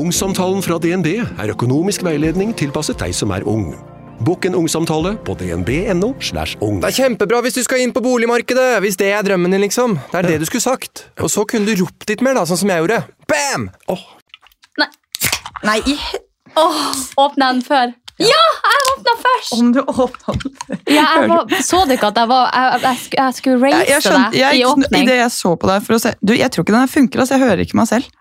Ungsamtalen fra DNB er økonomisk veiledning tilpasset deg som er ung. Bokk en ungsamtale på dnb.no. slash ung. Det er kjempebra hvis du skal inn på boligmarkedet, hvis det er drømmen din, liksom. Det er det du skulle sagt. Og så kunne du ropt litt mer, da, sånn som jeg gjorde. Bam! Nei, Nei. Oh, åpna den før. Ja, jeg åpna først! om du åpna den Ja, jeg var, så du ikke at jeg, var, jeg, jeg, jeg skulle race jeg deg i åpning? Idet det jeg så på deg for å se Du, Jeg tror ikke den funker. Altså, jeg hører ikke meg selv.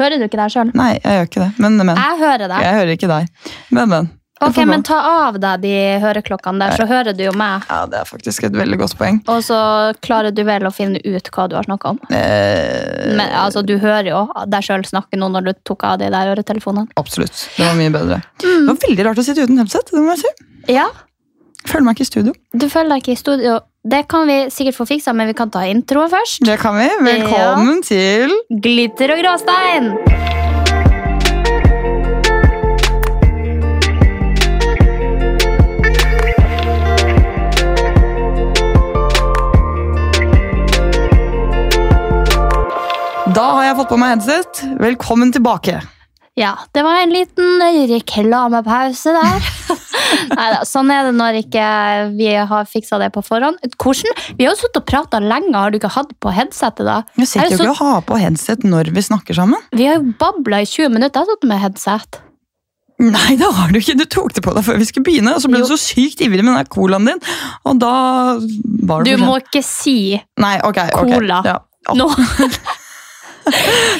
Hører du ikke deg sjøl? Nei, jeg gjør ikke det. Men, men. Jeg hører deg. Jeg hører ikke deg. Men, men. Ok, men Ta av deg de høreklokkene der, så hører du jo meg. Ja, Det er faktisk et veldig godt poeng. Og så klarer du vel å finne ut hva du har snakka om. Eh, Men altså, Du hører jo deg sjøl snakke nå når du tok av de der øretelefonene. absolutt. Det var mye bedre. Mm. Det var veldig rart å sitte uten headset. det må jeg si. Ja, Føler meg ikke i studio. Du føler deg ikke i studio. Det kan vi sikkert få fiksa, men vi kan ta introen først. Det kan vi. Velkommen til Glitter og gråstein! Da har jeg fått på meg headset. Velkommen tilbake. Ja, det var en liten reklamepause der. Neida, sånn er det når ikke vi har fiksa det på forhånd. Hvordan? Vi har jo sittet og prata lenge, har du ikke hatt på headsetet da? Er sitter jo ikke og har på headset når vi snakker sammen. Vi har jo babla i 20 minutter, jeg har sittet med headset. Nei, det har du ikke. Du tok det på deg før vi skulle begynne, og så ble Jo. du så sykt ivrig med den colaen din, og da var Du det Du må ikke si Nei, ok, cola. cola. Ja. nå.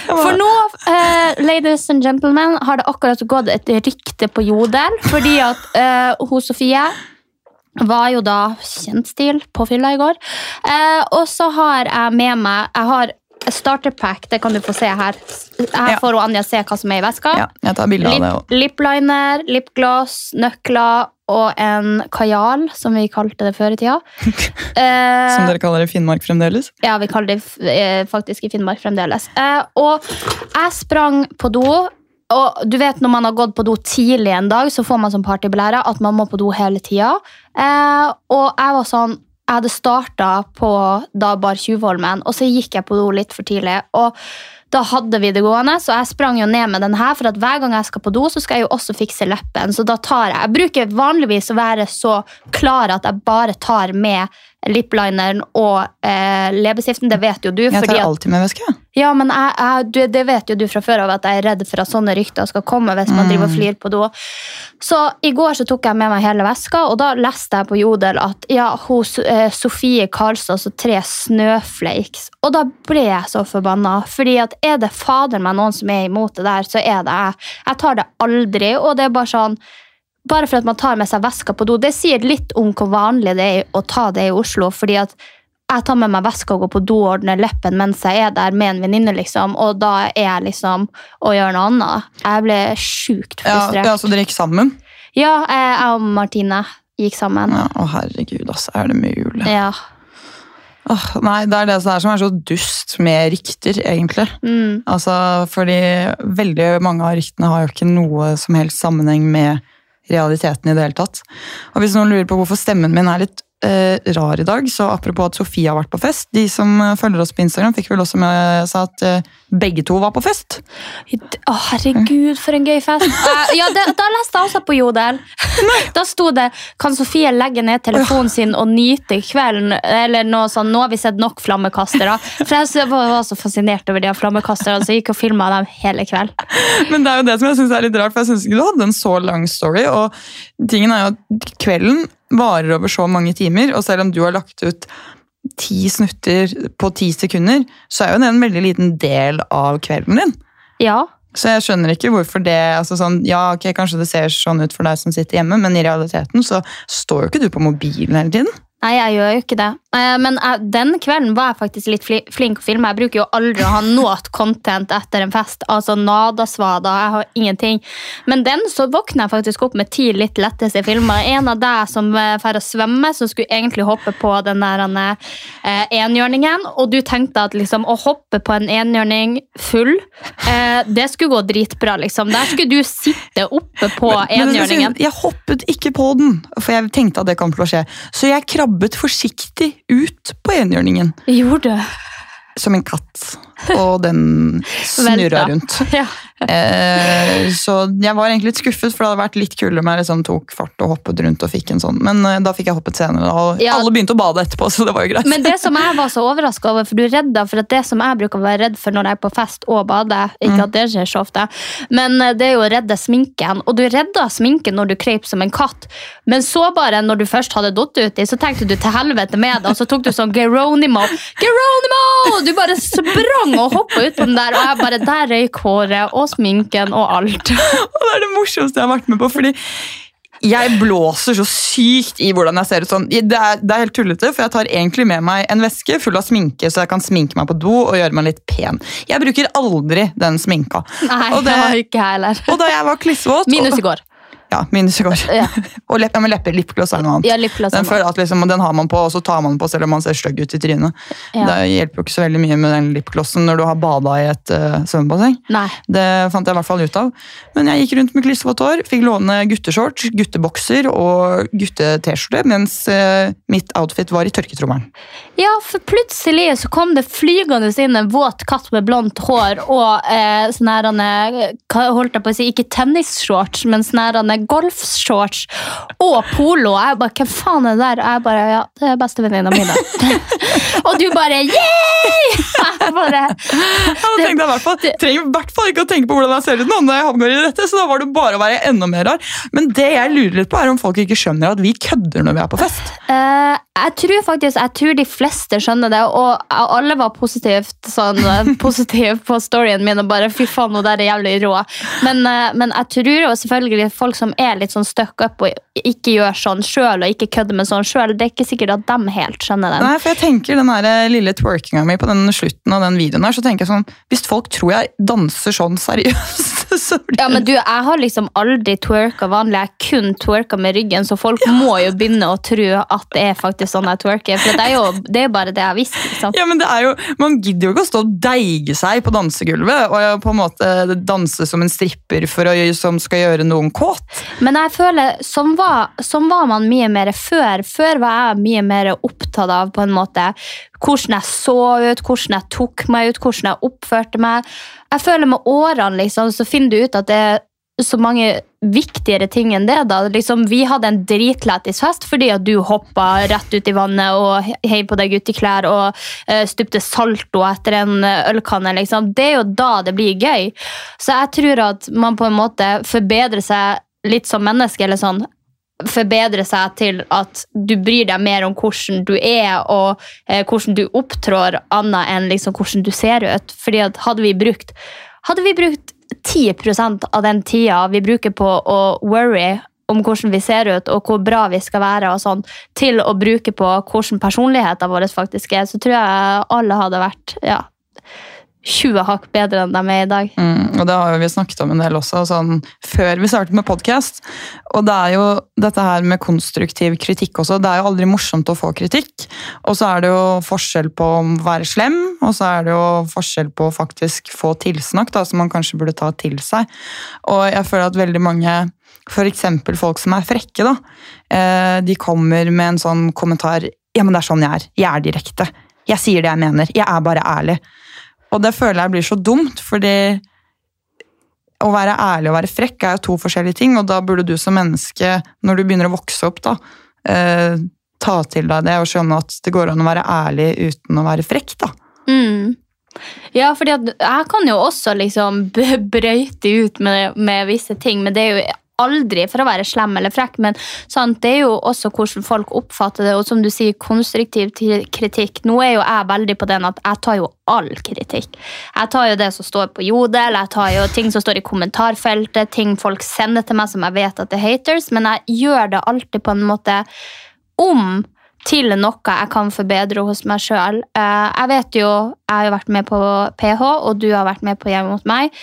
For nå, uh, ladies and gentlemen, har det akkurat gått et rykte på Jodel, fordi at uh, hun Sofie var jo da kjent stil på fylla i går. Uh, og så har jeg med meg Jeg har starter pack, det kan du få se her. Her får hun Anja se hva som er i veska. ja, jeg tar bilde av det Lip, òg. lipliner, lipgloss, nøkler og en kajal, som vi kalte det før i tida. Eh, Som dere kaller det i Finnmark fremdeles. ja, vi kaller det eh, faktisk i Finnmark fremdeles. Eh, og jeg sprang på do, og du vet når man har gått på do tidlig en dag, så får man som partyblære at man må på do hele tida. Eh, og jeg var sånn Jeg hadde starta på da Bar Tjuvholmen, og så gikk jeg på do litt for tidlig. og da hadde vi det gående, så jeg sprang jo ned med den her, for at hver gang jeg skal på do, så skal jeg jo også fikse leppen. Så da tar jeg Jeg bruker vanligvis å være så klar at jeg bare tar med liplineren og eh, leppestiften. Det vet jo du. Jeg tar alltid med væske. ja, men jeg, jeg, du, det vet jo du fra før av at jeg er redd for at sånne rykter skal komme hvis man Mm. driver og flyr på do. Så i går så tok jeg med meg hele veska, og da leste jeg på Jodel at ja, hos eh, Sofie Karlstad så tre snøflakes. Og da ble jeg så forbanna, fordi at er det fader meg noen som er imot det der, så er det jeg. Jeg tar det aldri, og det er bare sånn bare for at man tar med seg veska på do, det sier litt om hvor vanlig det er å ta det i Oslo. fordi at jeg tar med meg veska og går på do og ordner leppen mens jeg er der med en venninne, liksom, og da er jeg liksom og gjør noe annet. Jeg ble sjukt frustrert. ja, Så dere gikk sammen? Ja, jeg og Martine gikk sammen. Ja, å herregud, altså. Er det mulig? Ja. Åh, nei, det er det som er så dust med rykter, egentlig. Mm. Altså, fordi veldig mange av ryktene har jo ikke noe som helst sammenheng med realiteten i det hele tatt. Og hvis noen lurer på hvorfor stemmen min er litt eh, rar i dag, så apropos at Sofie har vært på fest, de som eh, følger oss på Instagram fikk vel også med seg at eh, begge to var på fest. Å, herregud, for en gøy fest. Eh, ja, det, Da leste jeg også på Jodel. Da sto det 'Kan Sofie legge ned telefonen sin og nyte kvelden?' Eller noe sånn 'Nå har vi sett nok flammekastere'. For jeg var så fascinert over de flammekasterne, så jeg gikk og filma dem hele kveld. Men det er jo det som jeg synes er litt rart, for jeg synes ikke du hadde en så lang story. Og tingen er jo at kvelden varer over så mange timer, og selv om du har lagt ut ti snutter på ti sekunder, så er jo det en veldig liten del av kvelden din. Ja, Så jeg skjønner ikke hvorfor det altså sånn, Ja, ok, kanskje det ser sånn ut for deg som sitter hjemme, men i realiteten så står jo ikke du på mobilen hele tiden. Nei, jeg gjør jo ikke det. Eh, Men jeg, den kvelden var jeg faktisk litt flink å filme. Jeg bruker jo aldri å ha noe content etter en fest. Altså nada svada, jeg har ingenting. Men den så våkna jeg faktisk opp med ti litt letteste filmer. En av deg som drar fer å svømme, som skulle egentlig hoppe på den der eh, enhjørningen. Og du tenkte at liksom, å hoppe på en enhjørning full, eh, det skulle gå dritbra. liksom. Der skulle du sitte oppe på enhjørningen. jeg hoppet ikke på den, for jeg tenkte at det kom til å skje. Så jeg krabbet forsiktig ut på enhjørningen, Gjorde som en katt. Og den snurra rundt. Ja. Eh, så jeg var egentlig litt skuffet, for det hadde vært litt kulere om jeg liksom tok fart og hoppet rundt og fikk en sånn. Men eh, da fikk jeg hoppet senere, og Ja. alle begynte å bade etterpå, så det var jo greit. Men det som jeg var så overraska over, for du redda for at det som jeg bruker å være redd for når jeg er på fest og bader, ikke at det skjer så ofte, men eh, det er jo å redde sminken. Og du redda sminken når du kreip som en katt, men så bare når du først hadde datt uti, så tenkte du til helvete med det, og så tok du sånn Geronimo. Geronimo! Du bare sprang og hoppa ut på den der, og jeg bare Der røyk håret og sminken og alt. Og det er det morsomste jeg har vært med på, fordi jeg blåser så sykt i hvordan jeg ser ut sånn. Det er, det er helt tullete, for jeg tar egentlig med meg en veske full av sminke, så jeg kan sminke meg på do og gjøre meg litt pen. Jeg bruker aldri den sminka. Nei, og, det var ikke heller. og da jeg var klissvåt Minus i går. Ja, minusrekord. Ja. og lepp, ja, men lepper, lipgloss er noe annet. Ja, lipgloss den, føler at liksom, den har man på, og så tar man den på selv om man ser stygg ut i trynet. Ja. Det hjelper jo ikke så veldig mye med den lipglossen når du har bada i et uh, svømmebasseng. Det fant jeg i hvert fall ut av. Men jeg gikk rundt med klissvått hår, fikk låne gutteshorts, guttebokser og gutte-T-skjorte, mens uh, mitt outfit var i tørketrommelen. Ja, for plutselig så kom det flygende inn en våt katt med blondt hår og uh, sånn her holdt jeg på å si, ikke tennisshorts, men sånn her eh, golfshorts og polo. Jeg bare, hvem faen er det der? Jeg bare, ja, det er bestevenninna mine. og du bare, Yeah! Jeg bare, da tenkte jeg fall, trenger i hvert fall ikke å tenke på hvordan jeg ser ut nå når jeg havner i dette, så da var det bare å være enda mer rar. Men det jeg lurer litt på er om folk ikke skjønner at vi kødder når vi er på fest. Eh, jeg tror faktisk, jeg tror de fleste skjønner det, og alle var positivt sånn, positive på storyen min og bare fy faen, nå der er jævlig rå. Men, eh, men jeg tror jo selvfølgelig folk som er litt sånn stuck up og ikke gjør sånn sjøl og ikke kødder med sånn det er ikke sikkert at de helt skjønner den. Nei, for jeg tenker den der eh, lille twerkinga mi på den slutten av den videoen her, så tenker jeg sånn, hvis folk tror jeg danser sånn seriøst, Ja, men du, jeg har liksom aldri twerka vanlig, jeg kun twerka med ryggen, så folk må jo begynne å tro at det er faktisk sånn jeg twerker, for det er jo det er bare det jeg visste. Liksom. Ja, men det er jo, Man gidder jo ikke å stå og deige seg på dansegulvet og på en måte danse som en stripper for å, som skal gjøre noen kåt. Men jeg føler, sånn var, som var man mye mer før. Før var jeg mye mer opptatt av på en måte hvordan jeg så ut, hvordan jeg tok meg ut, hvordan jeg oppførte meg. Jeg føler med årene liksom, så finner du ut at det er så mange viktigere ting enn det. da. Liksom, vi hadde en dritlættis fest fordi at du hoppa rett ut i vannet og heiv på deg gutteklær og uh, stupte salto etter en ølkanne. Liksom. Det er jo da det blir gøy. Så jeg tror at man på en måte forbedrer seg litt som menneske. eller sånn, forbedre seg til at du bryr deg mer om hvordan du er og eh, hvordan du opptrår, annet enn liksom hvordan du ser ut. Fordi at hadde vi brukt hadde vi brukt 10% av den tida vi bruker på å worry om hvordan vi ser ut og hvor bra vi skal være, og sånn, til å bruke på hvordan personligheten vår faktisk er, så tror jeg alle hadde vært ja, 20 hakk bedre enn de er i dag. Mm, og det har vi snakket om en del også, sånn, før vi startet med podkast. Og det er jo dette her med konstruktiv kritikk også. Det er jo aldri morsomt å få kritikk. Og så er det jo forskjell på å være slem, og så er det jo forskjell på å faktisk få tilsnakk, da, som man kanskje burde ta til seg. Og jeg føler at veldig mange F.eks. folk som er frekke, da. eh, De kommer med en sånn kommentar Ja, men det er sånn jeg er. Jeg er direkte. Jeg sier det jeg mener. Jeg er bare ærlig. Og det føler jeg blir så dumt, fordi å være ærlig og være frekk er jo to forskjellige ting, og da burde du som menneske, når du begynner å vokse opp, da, eh, ta til deg det og skjønne at det går an å være ærlig uten å være frekk, da. Mm. Ja, for jeg kan jo også liksom brøyte ut med, med visse ting, men det er jo aldri for å være slem eller frekk, men sant, det er jo også hvordan folk oppfatter det, og som du sier, konstruktiv kritikk. Nå er jo jeg veldig på den at jeg tar jo all kritikk. Jeg tar jo det som står på Jodel, jeg tar jo ting som står i kommentarfeltet, ting folk sender til meg som jeg vet at det er haters, men jeg gjør det alltid på en måte om til noe jeg kan forbedre hos meg sjøl. Jeg vet jo, jeg har jo vært med på PH, og du har vært med på Hjemme mot meg.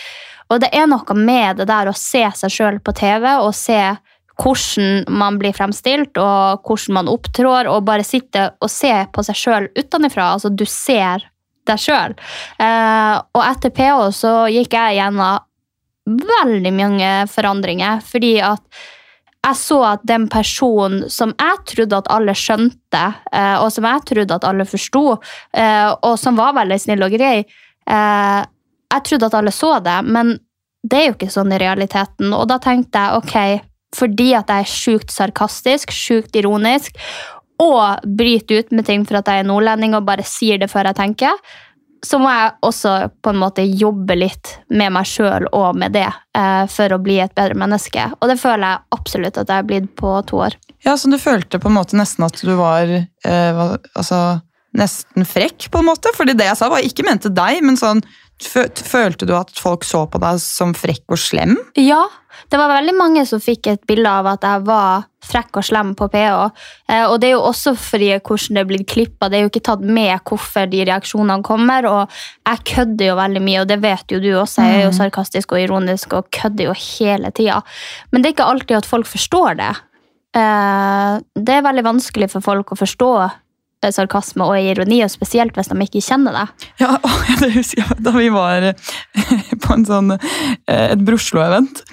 Og det er noe med det der å se seg sjøl på TV og se hvordan man blir fremstilt og hvordan man opptrår, og bare sitte og se på seg sjøl utenfra. Altså, du ser deg sjøl. Eh, og etter PH så gikk jeg gjennom veldig mange forandringer, fordi at jeg så at den personen som jeg trodde at alle skjønte, eh, og som jeg trodde at alle forsto, eh, og som var veldig snill og grei eh, Jeg trodde at alle så det, men det er jo ikke sånn i realiteten. Og da tenkte jeg ok, fordi at jeg er sjukt sarkastisk, sjukt ironisk, og bryter ut med ting for at jeg er nordlending og bare sier det før jeg tenker, så må jeg også på en måte jobbe litt med meg sjøl og med det eh, for å bli et bedre menneske. Og det føler jeg absolutt at jeg er blitt på to år. Ja, Så du følte på en måte nesten at du var eh, altså, nesten frekk, på en måte? Fordi det jeg sa, var ikke ment til deg, men sånn Følte du at folk så på deg som frekk og slem? Ja, det var veldig mange som fikk et bilde av at jeg var frekk og slem på PH. Eh, og det er jo også fordi hvordan det er blitt klippa. Det er jo ikke tatt med hvorfor de reaksjonene kommer. Og jeg kødder jo veldig mye, og det vet jo du også. Jeg er jo mm. sarkastisk og ironisk og kødder jo hele tida. Men det er ikke alltid at folk forstår det. Eh, det er veldig vanskelig for folk å forstå sarkasme og ironi, og spesielt hvis de ikke kjenner deg. Ja, det husker jeg Da vi var eh, på en sånn, eh, et Broslo-event,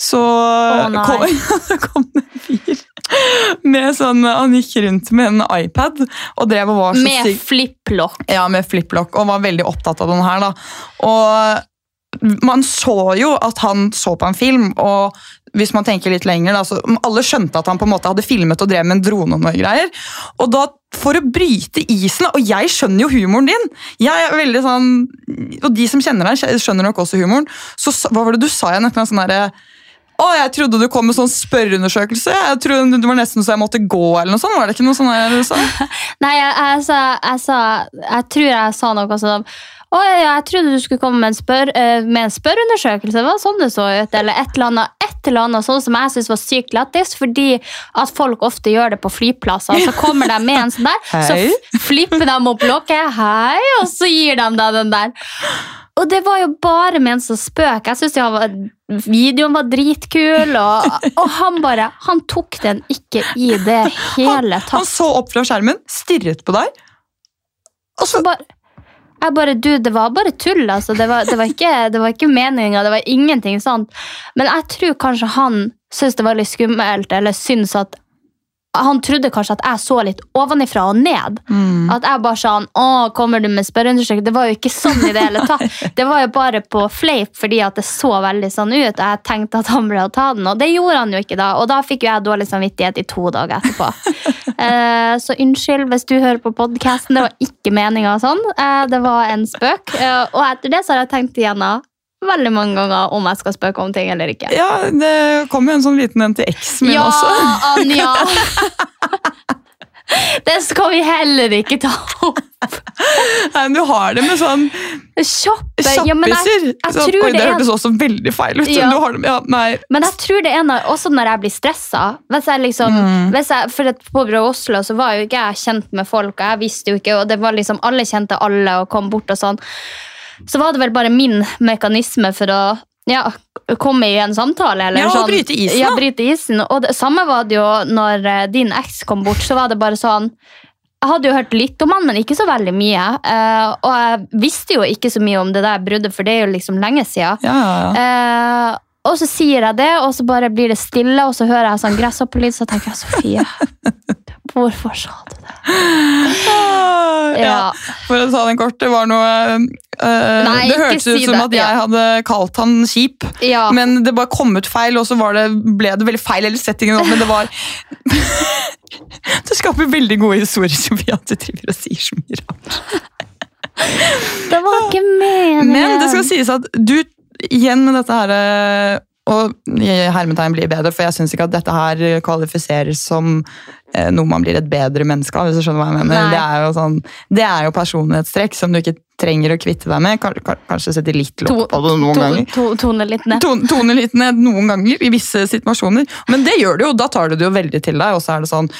så oh, kom, kom, det en fyr med sånn, Han gikk rundt med en iPad og drev og var så Med fliplock. Ja, med fliplock, og var veldig opptatt av den her. da. Og man så jo at han så på en film, og hvis man tenker litt lenger, da, så alle skjønte at han på en måte hadde filmet og drev med en drone og noe greier. Og da, for å bryte isen, og jeg skjønner jo humoren din, jeg er veldig sånn, og de som kjenner deg, skjønner nok også humoren, så hva var det du sa igjen? Sånn derre å, jeg trodde du kom med sånn spørreundersøkelse. Jeg trodde Det var nesten så jeg måtte gå. eller noe sånt. Var det ikke noe sånt du sa? Nei, jeg, jeg, sa, jeg, sa, jeg tror jeg sa noe sånn å, ja, jeg trodde du skulle komme med en, spør, uh, med en spørreundersøkelse. Var sånn det så ut. Eller et eller annet, et eller annet sånn som jeg synes var sykt lættis, fordi at folk ofte gjør det på flyplasser. Så kommer de med en sånn der, så flipper de opp lokket, Hei, og så gir de deg den der. Og det var jo bare ment som spøk. Jeg synes Videoen var dritkul, og, og, han bare Han tok den ikke i det hele tatt. Han, han så opp fra skjermen, stirret på deg. Og så bare jeg bare, du, Det var bare tull. altså. Det var, det var ikke, det ikke meninga. Det var ingenting sånt. Men jeg tror kanskje han syntes det var litt skummelt, eller syntes at han trodde kanskje at jeg så litt ovenifra og ned. Mm. At jeg bare sa 'Å, kommer du med spørreundersøkelse?' Det var jo ikke sånn i det hele tatt. Det var jo bare på fleip fordi at det så veldig sånn ut. Og jeg tenkte at han ble å ta den, og det gjorde han jo ikke da. Og da fikk jo jeg dårlig samvittighet i to dager etterpå. eh, så unnskyld hvis du hører på podkasten, det var ikke meninga sånn. Eh, det var en spøk. Eh, og etter det så har jeg tenkt igjennom veldig mange ganger om jeg skal spøke om ting eller ikke. Ja, Det kom jo en sånn liten en til eksen min ja, også. Ja, Anja! Det skal vi heller ikke ta opp. Nei, men Du har det med sånn Kjappiser. Ja, sånn, oi, det hørtes også veldig feil ut. Ja. Det, ja, men jeg tror det er noe, også når jeg blir stressa. Hvis jeg liksom, mm. hvis jeg, for På Brå Oslo så var jo ikke jeg kjent med folk, og jeg visste jo ikke, og det var liksom alle kjente alle og kom bort og sånn så var det vel bare min mekanisme for å ja, komme i en samtale. Eller ja, sånn. og bryte isen. Ja, bryte isen. Og det samme var det jo når eh, din eks kom bort. så var det bare sånn, Jeg hadde jo hørt litt om han, men ikke så veldig mye. Uh, og jeg visste jo ikke så mye om det der bruddet, for det er jo liksom lenge siden. Ja, ja, ja. Uh, og så sier jeg det, og så bare blir det stille, og så hører jeg sånn gresshoppelyd, så tenker jeg Sofie, hvorfor sa du det? ja. ja. For å ta den kort, det var noe uh, Nei, Det hørtes ut som det. at jeg hadde kalt han kjip, ja. men det bare kom ut feil, og så det, ble det veldig feil, eller settingen men det var Du skaper veldig gode historier, Sofie, at du driver og sier så mye rart. det var ikke meningen. Men det skal sies at du igjen med dette her eh, og hermetegn blir bedre, for jeg syns ikke at dette her kvalifiseres som eh, noe man blir et bedre menneske av. hvis du skjønner hva jeg mener. Det er, sånn, det er jo personlighetstrekk som du ikke trenger å kvitte deg med. Kanskje sette litt lokk på det noen to, ganger. To, tone litt ned. Tone, tone litt ned noen ganger, i visse situasjoner. Men det gjør du jo, da tar du det jo veldig til deg, og så er det sånn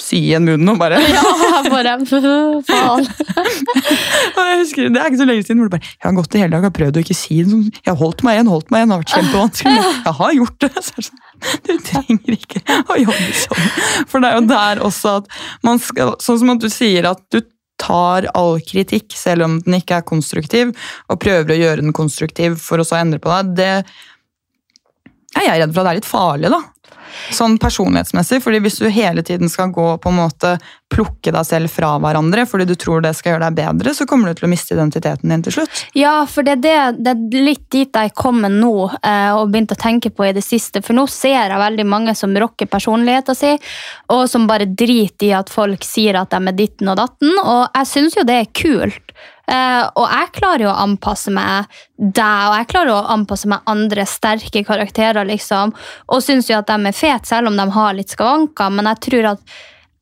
si igjen munnen og bare Ja, bare Faen. Jeg husker, Det er ikke så lenge siden hvor du bare Jeg har gått i hele dag og prøvd å ikke si det. sånn, Jeg har holdt meg igjen, holdt meg igjen. Det har vært kjempevanskelig. Jeg har gjort det. Så det sånn, du trenger ikke å jobbe sånn. For det er jo der også at man skal Sånn som at du sier at du tar all kritikk, selv om den ikke er konstruktiv, og prøver å gjøre den konstruktiv for å så endre på deg, det er jeg redd for at det er litt farlig, da. Sånn personlighetsmessig, fordi hvis du hele tiden skal gå på en måte plukke deg selv fra hverandre fordi du tror det skal gjøre deg bedre, så kommer du til å miste identiteten din til slutt. Ja, for det er, det, det er litt dit jeg kommer nå eh, og begynt å tenke på i det siste. For nå ser jeg veldig mange som rocker personligheten sin, og som bare driter i at folk sier at de er ditten og datten. Og jeg syns jo det er kult. Eh, og jeg klarer jo å anpasse meg deg, og jeg klarer å anpasse meg andre sterke karakterer, liksom. Og syns jo at de er fete, selv om de har litt skavanker. Men jeg tror at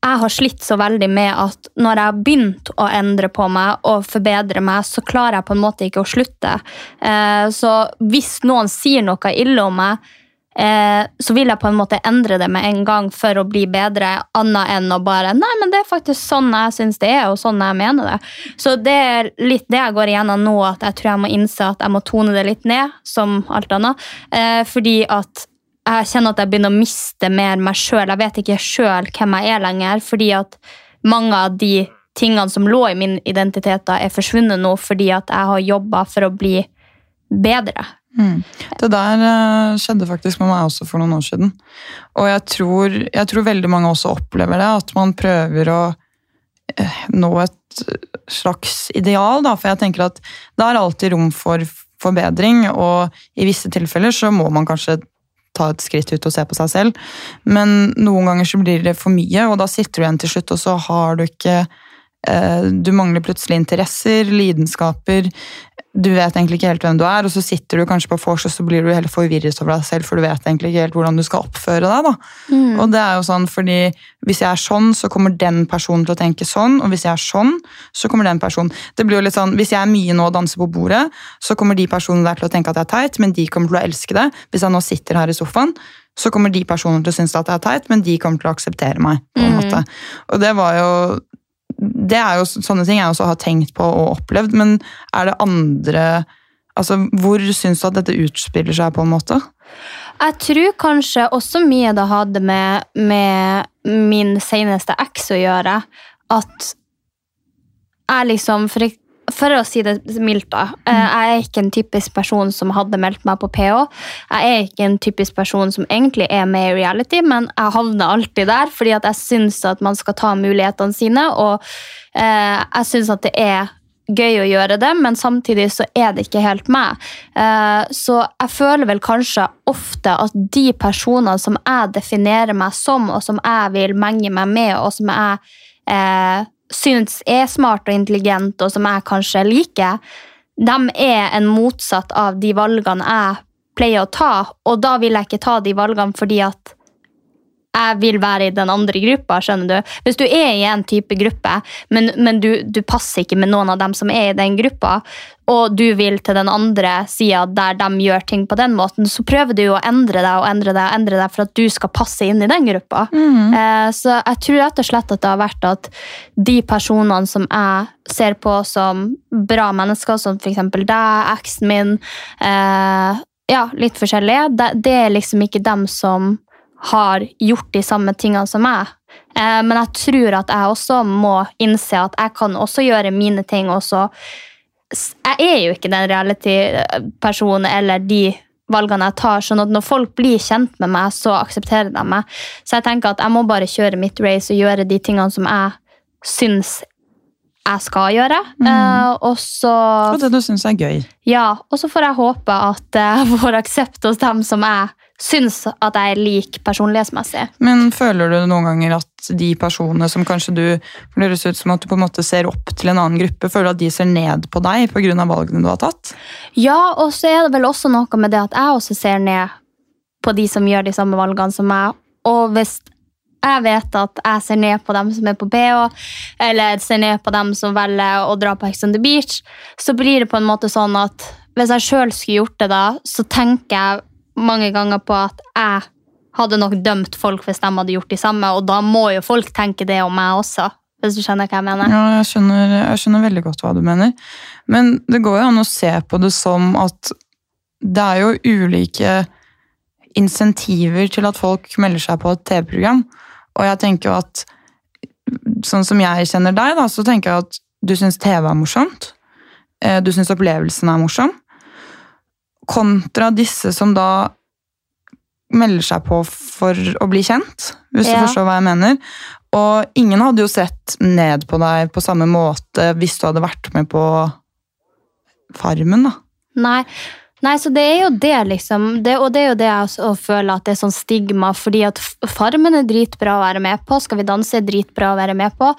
jeg har slitt så veldig med at når jeg har begynt å endre på meg og forbedre meg, så klarer jeg på en måte ikke å slutte. Eh, så hvis noen sier noe ille om meg, eh, så vil jeg på en måte endre det med en gang for å bli bedre, annet enn å bare Nei, men det er faktisk sånn jeg syns det er, og sånn jeg mener det. Så det er litt det jeg går igjennom nå, at jeg tror jeg må innse at jeg må tone det litt ned, som alt annet. Eh, fordi at jeg kjenner at jeg begynner å miste mer meg sjøl. Jeg vet ikke sjøl hvem jeg er lenger, fordi at mange av de tingene som lå i min identitet, da, er forsvunnet nå fordi at jeg har jobba for å bli bedre. Mm. Det der eh, skjedde faktisk med meg også for noen år siden. Og jeg tror, jeg tror veldig mange også opplever det, at man prøver å eh, nå et slags ideal. Da. For jeg tenker at det er alltid rom for forbedring, og i visse tilfeller så må man kanskje ta et skritt ut og se på seg selv. Men noen ganger så blir det for mye, og da sitter du igjen til slutt, og så har du ikke Du mangler plutselig interesser, lidenskaper. Du vet egentlig ikke helt hvem du er, og så sitter du kanskje på vors og så blir du helt forvirret over deg selv, for du vet egentlig ikke helt hvordan du skal oppføre deg. da. Mm. Og det er jo sånn, fordi Hvis jeg er sånn, så kommer den personen til å tenke sånn, og hvis jeg er sånn, så kommer den personen. Det blir jo litt sånn, Hvis jeg er mye nå og danser på bordet, så kommer de personene der til å tenke at jeg er teit, men de kommer til å elske det. Hvis jeg nå sitter her i sofaen, så kommer de personene til å synes at jeg er teit, men de kommer til å akseptere meg. på en Mm. måte. Og det var jo det er jo sånne ting jeg også har tenkt på og opplevd, men er det andre altså Hvor syns du at dette utspiller seg, på en måte? Jeg tror kanskje også mye det hadde med, med min seneste eks å gjøre. At jeg liksom for, for å si det mildt, da. eh, Jeg er ikke en typisk person som hadde meldt meg på PH. Jeg er ikke en typisk person som egentlig er med i reality, men jeg havner alltid der fordi at jeg syns at man skal ta mulighetene sine, og eh, jeg syns at det er gøy å gjøre det, men samtidig så er det ikke helt meg. Eh, Så jeg føler vel kanskje ofte at de personene som jeg definerer meg som, og som jeg vil menge meg med, og som jeg syns er smart og intelligent, og som jeg kanskje liker, de er en motsatt av de valgene jeg pleier å ta, og da vil jeg ikke ta de valgene fordi at jeg vil være i den andre gruppa, skjønner du. Hvis du er i en type gruppe, men, men du, du passer ikke med noen av dem som er i den gruppa, og du vil til den andre sida der de gjør ting på den måten, så prøver du å endre deg og endre deg og endre deg for at du skal passe inn i den gruppa. Eh, så jeg tror rett og slett at det har vært at de personene som jeg ser på som bra mennesker, som f.eks. deg, eksen min, eh, ja, litt forskjellige, det, det er liksom ikke dem som har gjort de samme tingene som meg. Eh, men jeg tror at jeg også må innse at jeg kan også gjøre mine ting. Også. Jeg er jo ikke den reality-personen eller de valgene jeg tar, sånn at når folk blir kjent med meg, så aksepterer de meg. Så jeg tenker at jeg må bare kjøre mitt race og gjøre de tingene som jeg syns jeg skal gjøre. Eh, og så Og det du syns er gøy. ja, og så får jeg håpe at jeg får aksept hos dem som jeg syns at jeg er lik personlighetsmessig. Men føler du noen ganger at de personene som kanskje du høres ut som at du på en måte ser opp til en annen gruppe, føler du at de ser ned på deg pga. valgene du har tatt? Ja, og så er det vel også noe med det at jeg også ser ned på de som gjør de samme valgene som meg. Og hvis jeg vet at jeg ser ned på dem som er på BH, eller ser ned på dem som velger å dra på Ex on the Beach, så blir det på en måte sånn at hvis jeg sjøl skulle gjort det da, så tenker jeg mange ganger på at jeg hadde nok dømt folk hvis de hadde gjort de samme, og da må jo folk tenke det om meg også. Hvis du skjønner hva jeg mener. Ja, jeg skjønner, jeg skjønner veldig godt hva du mener. Men det går jo an å se på det som at det er jo ulike insentiver til at folk melder seg på et TV-program. Og jeg tenker jo at sånn som jeg kjenner deg, da, så tenker jeg at du syns TV er morsomt. Eh, Du syns opplevelsen er morsom. Kontra disse som da melder seg på for å bli kjent, hvis Ja. du forstår hva jeg mener. Og ingen hadde jo sett ned på deg på samme måte hvis du hadde vært med på Farmen, da. Nei. Nei, så det er jo det, liksom. Det, og det er jo det jeg også føler at det er sånn stigma, fordi at Farmen er dritbra å være med på, Skal vi danse er dritbra å være med på.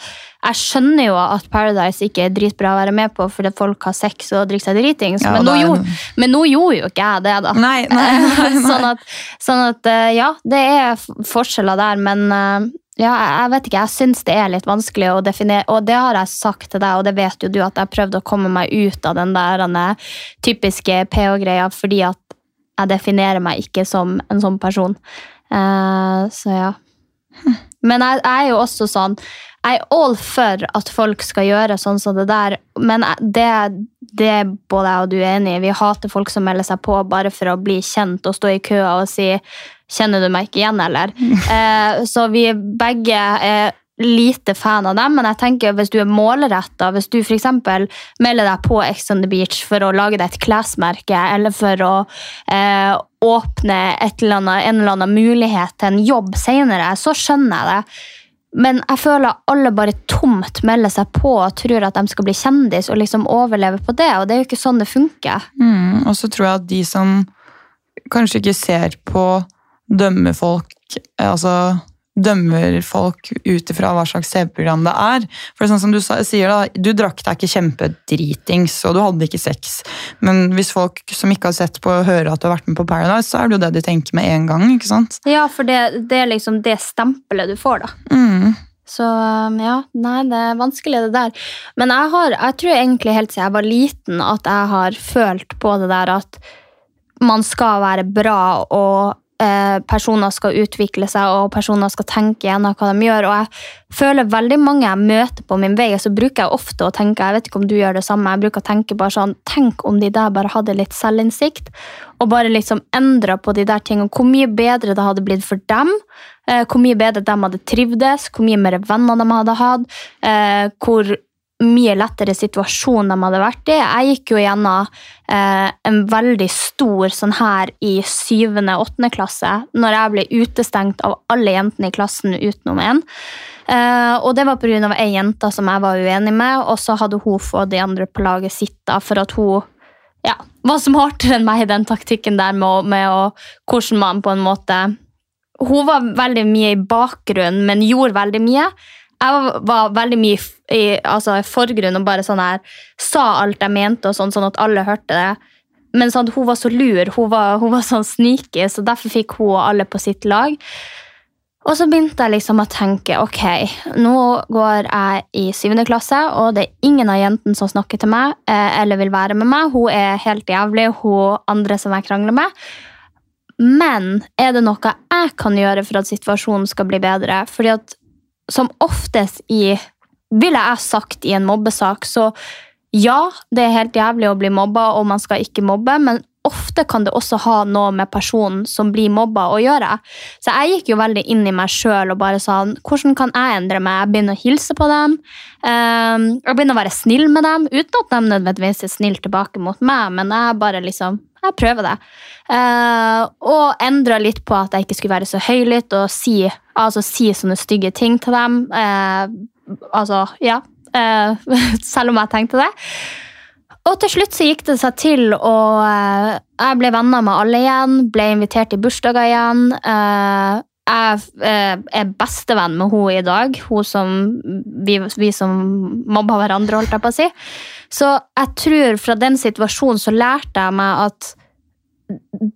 Jeg skjønner jo at Paradise ikke er dritbra å være med på fordi at folk har sex og drikker seg dritings, Ja, men, men nå gjorde jo ikke jeg det, da. Nei, nei, nei, sånn at, sånn at eh, ja, det er forskjeller der, men eh, ja, jeg, vet ikke, jeg syns det er litt vanskelig å definere, og det har jeg sagt til deg, og det vet jo du, at jeg prøvde å komme meg ut av den der typiske PH-greia, fordi at jeg definerer meg ikke som en sånn person. Eh, så ja. Men jeg, jeg er jo også sånn Jeg er all for at folk skal gjøre sånn som det der, men det, det er både jeg og du er enig i. Vi hater folk som melder seg på bare for å bli kjent og stå i køa og si 'Kjenner du meg ikke igjen', eller? Eh, så vi begge er lite fan av dem, men jeg tenker hvis du er målretta, hvis du f.eks. melder deg på Ex on the Beach for å lage deg et klesmerke, eller for å eh, åpne eller annet, en eller annen mulighet til en jobb senere, så skjønner jeg det. Men jeg føler alle bare tomt melder seg på og tror at de skal bli kjendis og liksom overleve på det, og det er jo ikke sånn det funker. Mm, og så tror jeg at de som kanskje ikke ser på dømmer folk altså dømmer folk ut ifra hva slags TV-program det er. For det er sånn som du sier da, du drakk deg ikke kjempedritings, og du hadde ikke sex. Men hvis folk som ikke har sett på, hører at du har vært med på Paradise, så er det jo det de tenker med en gang. ikke sant? Ja, for det, det er liksom det stempelet du får, da. Mm. Så um, ja, nei, det er vanskelig det der. Men jeg, har, jeg tror egentlig helt siden jeg var liten at jeg har følt på det der at man skal være bra, og eh, personer skal utvikle seg, og personer skal tenke gjennom hva de gjør. Og jeg føler veldig mange jeg møter på min vei, så bruker jeg ofte å tenke jeg vet ikke om du gjør det samme, jeg bruker å tenke bare sånn, tenk om de der bare hadde litt selvinnsikt, og bare liksom endra på de der tingene. Hvor mye bedre det hadde blitt for dem, eh, hvor mye bedre de hadde trivdes, hvor mye mer venner de hadde hatt, eh, hvor mye lettere situasjon de hadde vært i. Jeg gikk jo gjennom eh, en veldig stor sånn her i syvende, åttende klasse, når jeg ble utestengt av alle jentene i klassen utenom en. Eh, og det var pga. ei jente som jeg var uenig med, og så hadde hun fått de andre på laget sitt da, for at hun ja, var smartere enn meg i den taktikken der med, å- med å, hvordan man på en måte Hun var veldig mye i bakgrunnen, men gjorde veldig mye. Jeg var, veldig mye i, altså, forgrunnen og bare sånn her sa alt jeg mente, og sånn, sånn at alle hørte det. Men sånn, hun var så lur, hun var, hun var sånn sneaky, så derfor fikk hun og alle på sitt lag. Og så begynte jeg liksom å tenke ok, nå går jeg i syvende klasse, og det er ingen av jentene som snakker til meg eh, eller vil være med meg. Hun er helt jævlig, hun andre som jeg krangler med. Men er det noe jeg kan gjøre for at situasjonen skal bli bedre? Fordi at som oftest i Ville jeg sagt i en mobbesak, så ja, det er helt jævlig å bli mobba, og man skal ikke mobbe, men ofte kan det også ha noe med personen som blir mobba å gjøre. Så jeg gikk jo veldig inn i meg sjøl og bare sa hvordan kan jeg endre meg? Jeg begynner å hilse på dem. eh, jeg begynner å være snill med dem, uten at de nødvendigvis er snille tilbake mot meg, men jeg bare liksom jeg prøver det. Uh, og endra litt på at jeg ikke skulle være så høylytt og si, altså, si sånne stygge ting til dem. Uh, altså, ja. Uh, selv om jeg tenkte det. Og til slutt så gikk det seg til, og eh, jeg ble venner med alle igjen. Ble invitert til bursdager igjen. Eh, jeg eh, er bestevenn med henne i dag, hun som vi, vi som mobba hverandre, holdt jeg på å si. Så jeg tror fra den situasjonen så lærte jeg meg at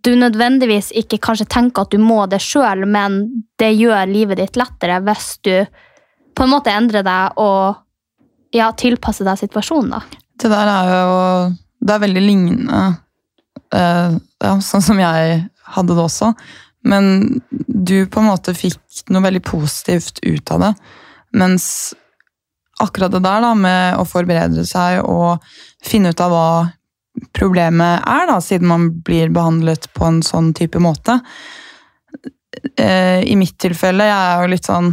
du nødvendigvis ikke kanskje tenker at du må det sjøl, men det gjør livet ditt lettere hvis du på en måte endrer deg og ja, tilpasser deg situasjonen. da. Det der er jo Det er veldig lignende, eh, ja, sånn som jeg hadde det også. Men du på en måte fikk noe veldig positivt ut av det. Mens akkurat det der da, med å forberede seg og finne ut av hva problemet er, da, siden man blir behandlet på en sånn type måte. Eh, I mitt tilfelle, jeg er jo litt sånn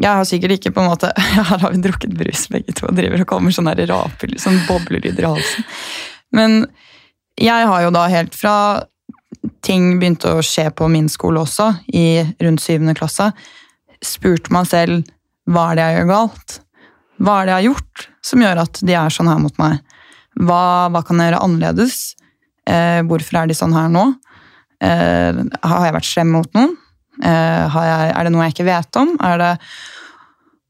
Jeg har sikkert ikke på en måte Her har vi drukket brus begge to og driver og kommer sånn raper, sånn boblelyder i halsen. Men jeg har jo da helt fra ting begynte å skje på min skole også, i rundt syvende klasse, spurt meg selv hva er det jeg gjør galt? Hva er det jeg har gjort som gjør at de er sånn her mot meg? Hva, hva kan jeg gjøre annerledes? Eh, hvorfor er de sånn her nå? Eh, har jeg vært slem mot noen? Eh, jeg, er det noe jeg ikke vet om? Det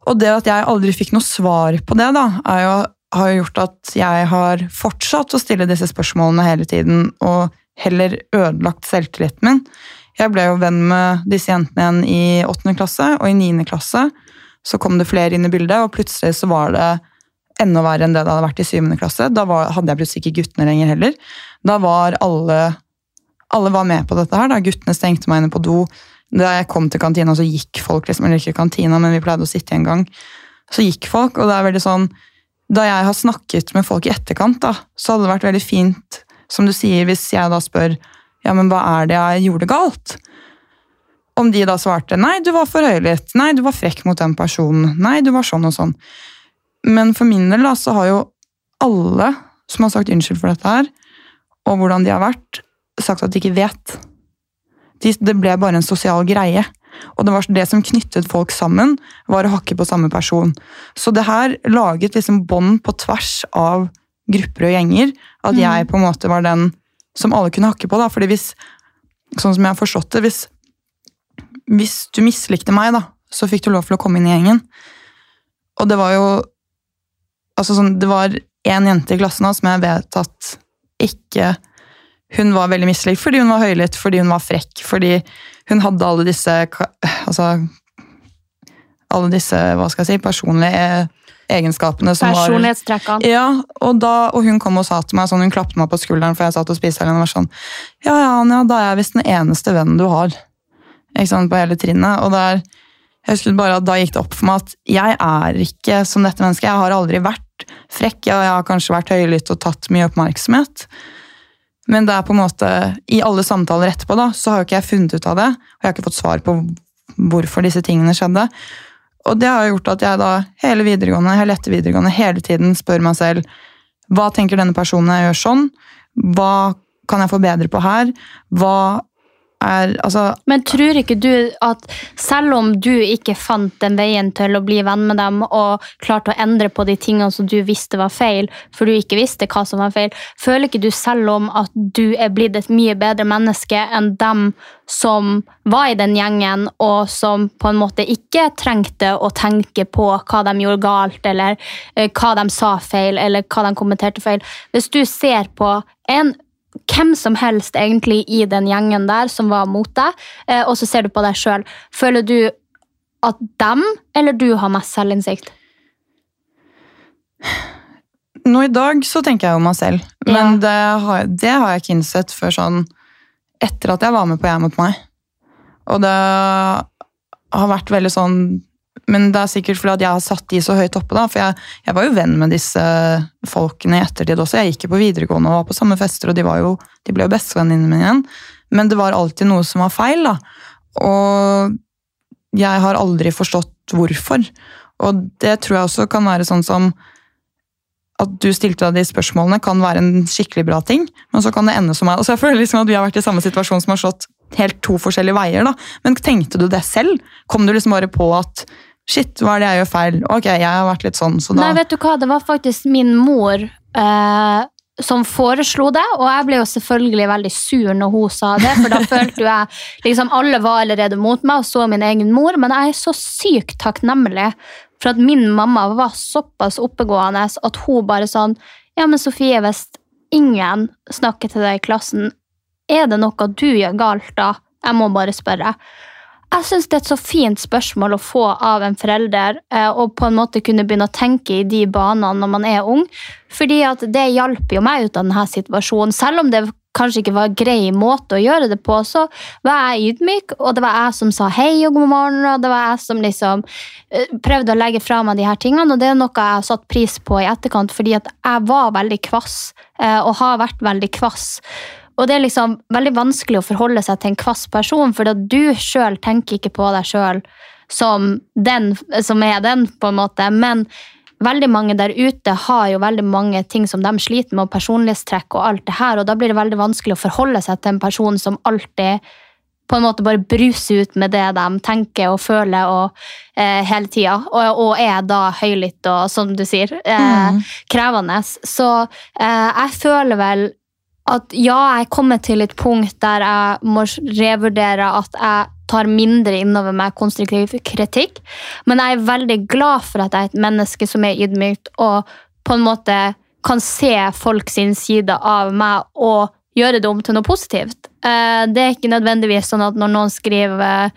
og det at jeg aldri fikk noe svar på det, da, jo, har jo gjort at jeg har fortsatt å stille disse spørsmålene hele tiden, og heller ødelagt selvtilliten min. Jeg ble jo venn med disse jentene igjen i åttende klasse, og i niende klasse så kom det flere inn i bildet, og plutselig så var det enda verre enn det det hadde vært i syvende klasse. Da var, hadde jeg plutselig ikke guttene lenger heller. Da var alle alle var med på dette her. da. Guttene stengte meg inne på do. Da jeg kom til kantina, så gikk folk. liksom, Eller ikke kantina, men vi pleide å sitte en gang. Så gikk folk, og det er veldig sånn Da jeg har snakket med folk i etterkant, da, så hadde det vært veldig fint, som du sier, hvis jeg da spør ja, men hva er det jeg gjorde galt? Om de da svarte nei, du var for høylytt, nei, du var frekk mot den personen, nei, du var sånn og sånn. Men for min del da, så har jo alle som har sagt unnskyld for dette her, og hvordan de har vært, sagt at de ikke vet. De, det ble bare en sosial greie. Og det var det som knyttet folk sammen, var å hakke på samme person. Så det her laget liksom bånd på tvers av grupper og gjenger. At mm. jeg på en måte var den som alle kunne hakke på. da, fordi hvis, sånn som jeg har forstått det, hvis, hvis du mislikte meg, da, så fikk du lov til å komme inn i gjengen. Og det var jo altså sånn, Det var én jente i klassen da, som jeg vet at ikke hun var veldig mislikt fordi hun var høylytt, fordi hun var frekk, fordi hun hadde alle disse altså, alle disse hva skal jeg si, personlige egenskapene som Personlighetstrekkene. Ja, og, da, og hun kom og sa til meg sånn, hun klappet meg på skulderen for jeg satt og spiste og var sånn Ja, ja, Anja, da er jeg visst den eneste vennen du har ikke sant, på hele trinnet. Og der, jeg husker bare at Da gikk det opp for meg at jeg er ikke som dette mennesket. Jeg har aldri vært frekk, og jeg har kanskje vært høylytt og tatt mye oppmerksomhet. Men det er på en måte, i alle samtaler etterpå da, så har jo ikke jeg funnet ut av det. Og jeg har ikke fått svar på hvorfor disse tingene skjedde. Og det har gjort at jeg da hele videregående, hele etter videregående hele tiden spør meg selv hva tenker denne personen jeg gjør sånn? Hva kan jeg forbedre på her? Hva er altså Men tror ikke du at selv om du ikke fant den veien til å bli venn med dem, og klarte å endre på de tingene som du visste var feil, for du ikke visste hva som var feil, føler ikke du selv om at du er blitt et mye bedre menneske enn dem som var i den gjengen, og som på en måte ikke trengte å tenke på hva de gjorde galt, eller uh, hva de sa feil, eller hva de kommenterte feil? Hvis du ser på en hvem som helst egentlig i den gjengen der som var mot deg, eh, og så ser du på deg sjøl. Føler du at dem eller du har mest selvinnsikt? Nå i dag så tenker jeg jo meg selv, men ja. det, har, det, har, jeg ikke innsett før sånn etter at jeg var med på Jeg mot meg. Og det har vært veldig sånn men det er sikkert fordi at jeg har satt de så høyt oppe. da, For jeg, jeg, var jo venn med disse folkene i ettertid også. Jeg gikk jo på videregående og var på samme fester, og de, jo, de ble jo bestevenninnene mine igjen. Men det var alltid noe som var feil, da. Og jeg har aldri forstått hvorfor. Og det tror jeg også kan være sånn som at du stilte deg de spørsmålene, kan være en skikkelig bra ting, men så kan det ende som meg. Altså jeg føler liksom at Vi har vært i samme situasjon som har slått helt to forskjellige veier. da. Men tenkte du det selv? Kom du liksom bare på at Shit, hva er det jeg gjør feil? Ok, jeg har vært litt sånn, så da Nei, vet du hva, det var faktisk min mor eh, som foreslo det, og jeg ble jo selvfølgelig veldig sur når hun sa det, for da følte jeg liksom Alle var allerede mot meg og så min egen mor, men jeg er så sykt takknemlig for at min mamma var såpass oppegående at hun bare sånn Ja, men Sofie, hvis ingen snakker til deg i klassen, er det noe du gjør galt da? Jeg må bare spørre. Jeg syns det er et så fint spørsmål å få av en forelder, eh, og på en måte kunne begynne å tenke i de banene når man er ung. Fordi at det hjalp jo meg ut av denne situasjonen. Selv om det kanskje ikke var en grei måte å gjøre det på, så var jeg ydmyk, og det var jeg som sa hei og god morgen, og det var jeg som liksom eh, prøvde å legge fra meg de her tingene, og det er noe jeg har satt pris på i etterkant, fordi at jeg var veldig kvass, eh, og har vært veldig kvass. Og det er liksom veldig vanskelig å forholde seg til en kvass person, for du sjøl tenker ikke på deg sjøl som den som er den, på en måte. Men veldig mange der ute har jo veldig mange ting som de sliter med, og personlighetstrekk og alt det her, og da blir det veldig vanskelig å forholde seg til en person som alltid på en måte bare bruser ut med det de tenker og føler og, eh, hele tida, og, og, er da høylytt og, som du sier, eh, mm. krevende. Så eh, jeg føler vel at ja, jeg er kommet til et punkt der jeg må revurdere at jeg tar mindre innover meg konstruktiv kritikk. Men jeg er veldig glad for at jeg er et menneske som er ydmykt og på en måte kan se folk sin side av meg og gjøre det om til noe positivt. Eh, det er ikke nødvendigvis sånn at når noen skriver